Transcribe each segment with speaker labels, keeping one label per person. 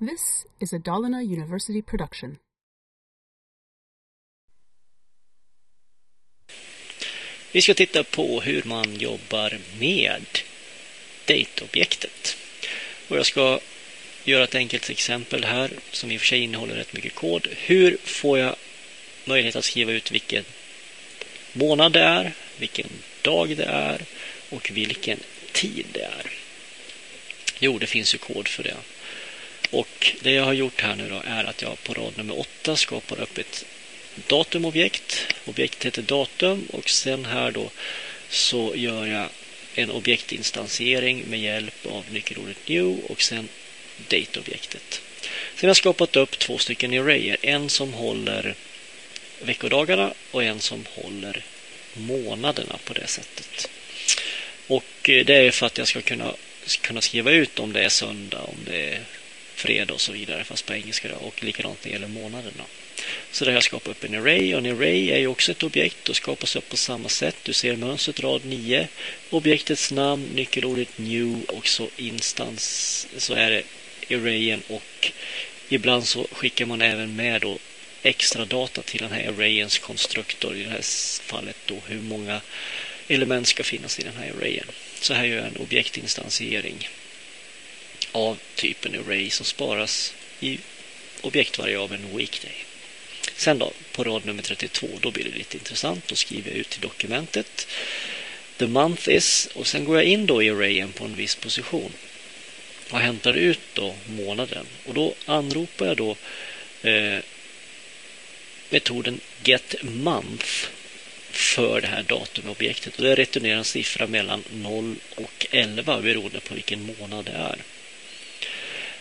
Speaker 1: This is a Dalarna University production.
Speaker 2: Vi ska titta på hur man jobbar med dateobjektet. Och jag ska göra ett enkelt exempel här som i och för sig innehåller rätt mycket kod. Hur får jag möjlighet att skriva ut vilken månad det är, vilken dag det är och vilken tid det är? Jo, det finns ju kod för det. Och det jag har gjort här nu då är att jag på rad nummer 8 skapar upp ett datumobjekt. Objektet heter datum och sen här då så gör jag en objektinstansiering med hjälp av nyckelordet new och sen date-objektet. Sen har jag skapat upp två stycken arrayer. En som håller veckodagarna och en som håller månaderna på det sättet. Och eh, det är för att jag ska kunna, kunna skriva ut om det är söndag, om det är fredag och så vidare, fast på engelska. Då. Och likadant när det gäller månaderna. Så det här skapar upp en array och en array är ju också ett objekt och skapas upp på samma sätt. Du ser mönstret rad 9, objektets namn, nyckelordet new och så instans så är det arrayen och ibland så skickar man även med då extra data till den här arrayens konstruktor. I det här fallet då hur många element ska finnas i den här arrayen. Så här gör jag en objektinstansiering av typen array som sparas i objektvariabeln weekday. Sen då, på rad nummer 32, då blir det lite intressant. Då skriver jag ut till dokumentet the month is och sen går jag in då i arrayen på en viss position och hämtar ut då månaden. Och då anropar jag då eh, metoden getMonth för det här datumobjektet. Och det returnerar en siffra mellan 0 och 11 beroende på vilken månad det är.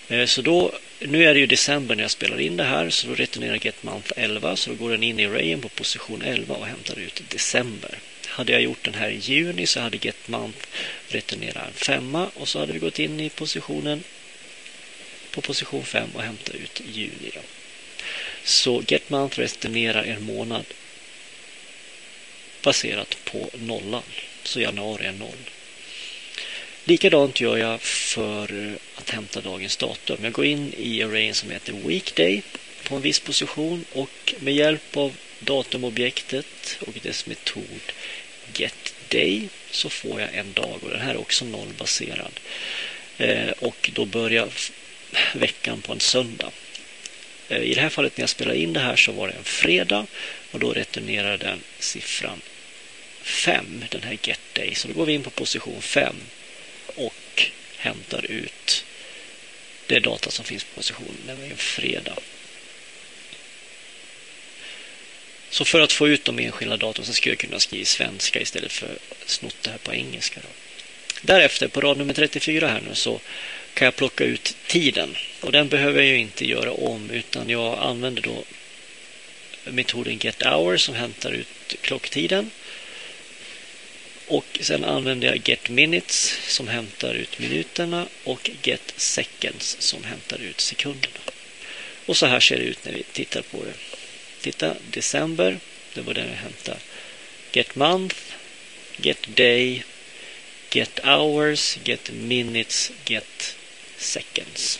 Speaker 2: Eh, så då, nu är det ju december när jag spelar in det här så då returnerar GetMount 11 så då går den in i Rayen på position 11 och hämtar ut december. Hade jag gjort den här i juni så hade GetMount returnerat en femma och så hade vi gått in i positionen på position 5 och hämtat ut juni. Då. Så GetMount returnerar en månad baserat på nollan. Så januari är noll. Likadant gör jag för eh, att hämta dagens datum. Jag går in i arrayen som heter Weekday på en viss position och med hjälp av datumobjektet och dess metod getDay så får jag en dag och den här är också nollbaserad. Eh, och då börjar veckan på en söndag. Eh, I det här fallet när jag spelar in det här så var det en fredag och då returnerar den siffran 5, den här getDay. Så då går vi in på position 5 hämtar ut det data som finns på positionen, nämligen fredag. Så för att få ut de enskilda datorn så skulle jag kunna skriva svenska istället för snott det här på engelska. Då. Därefter på rad nummer 34 här nu så kan jag plocka ut tiden och den behöver jag ju inte göra om utan jag använder då metoden getHour som hämtar ut klocktiden och sen använder jag get minutes som hämtar ut minuterna och get seconds som hämtar ut sekunderna. Och så här ser det ut när vi tittar på det. Titta, december, det var den jag hämtade. Get month, get day, get hours, get minutes, get seconds.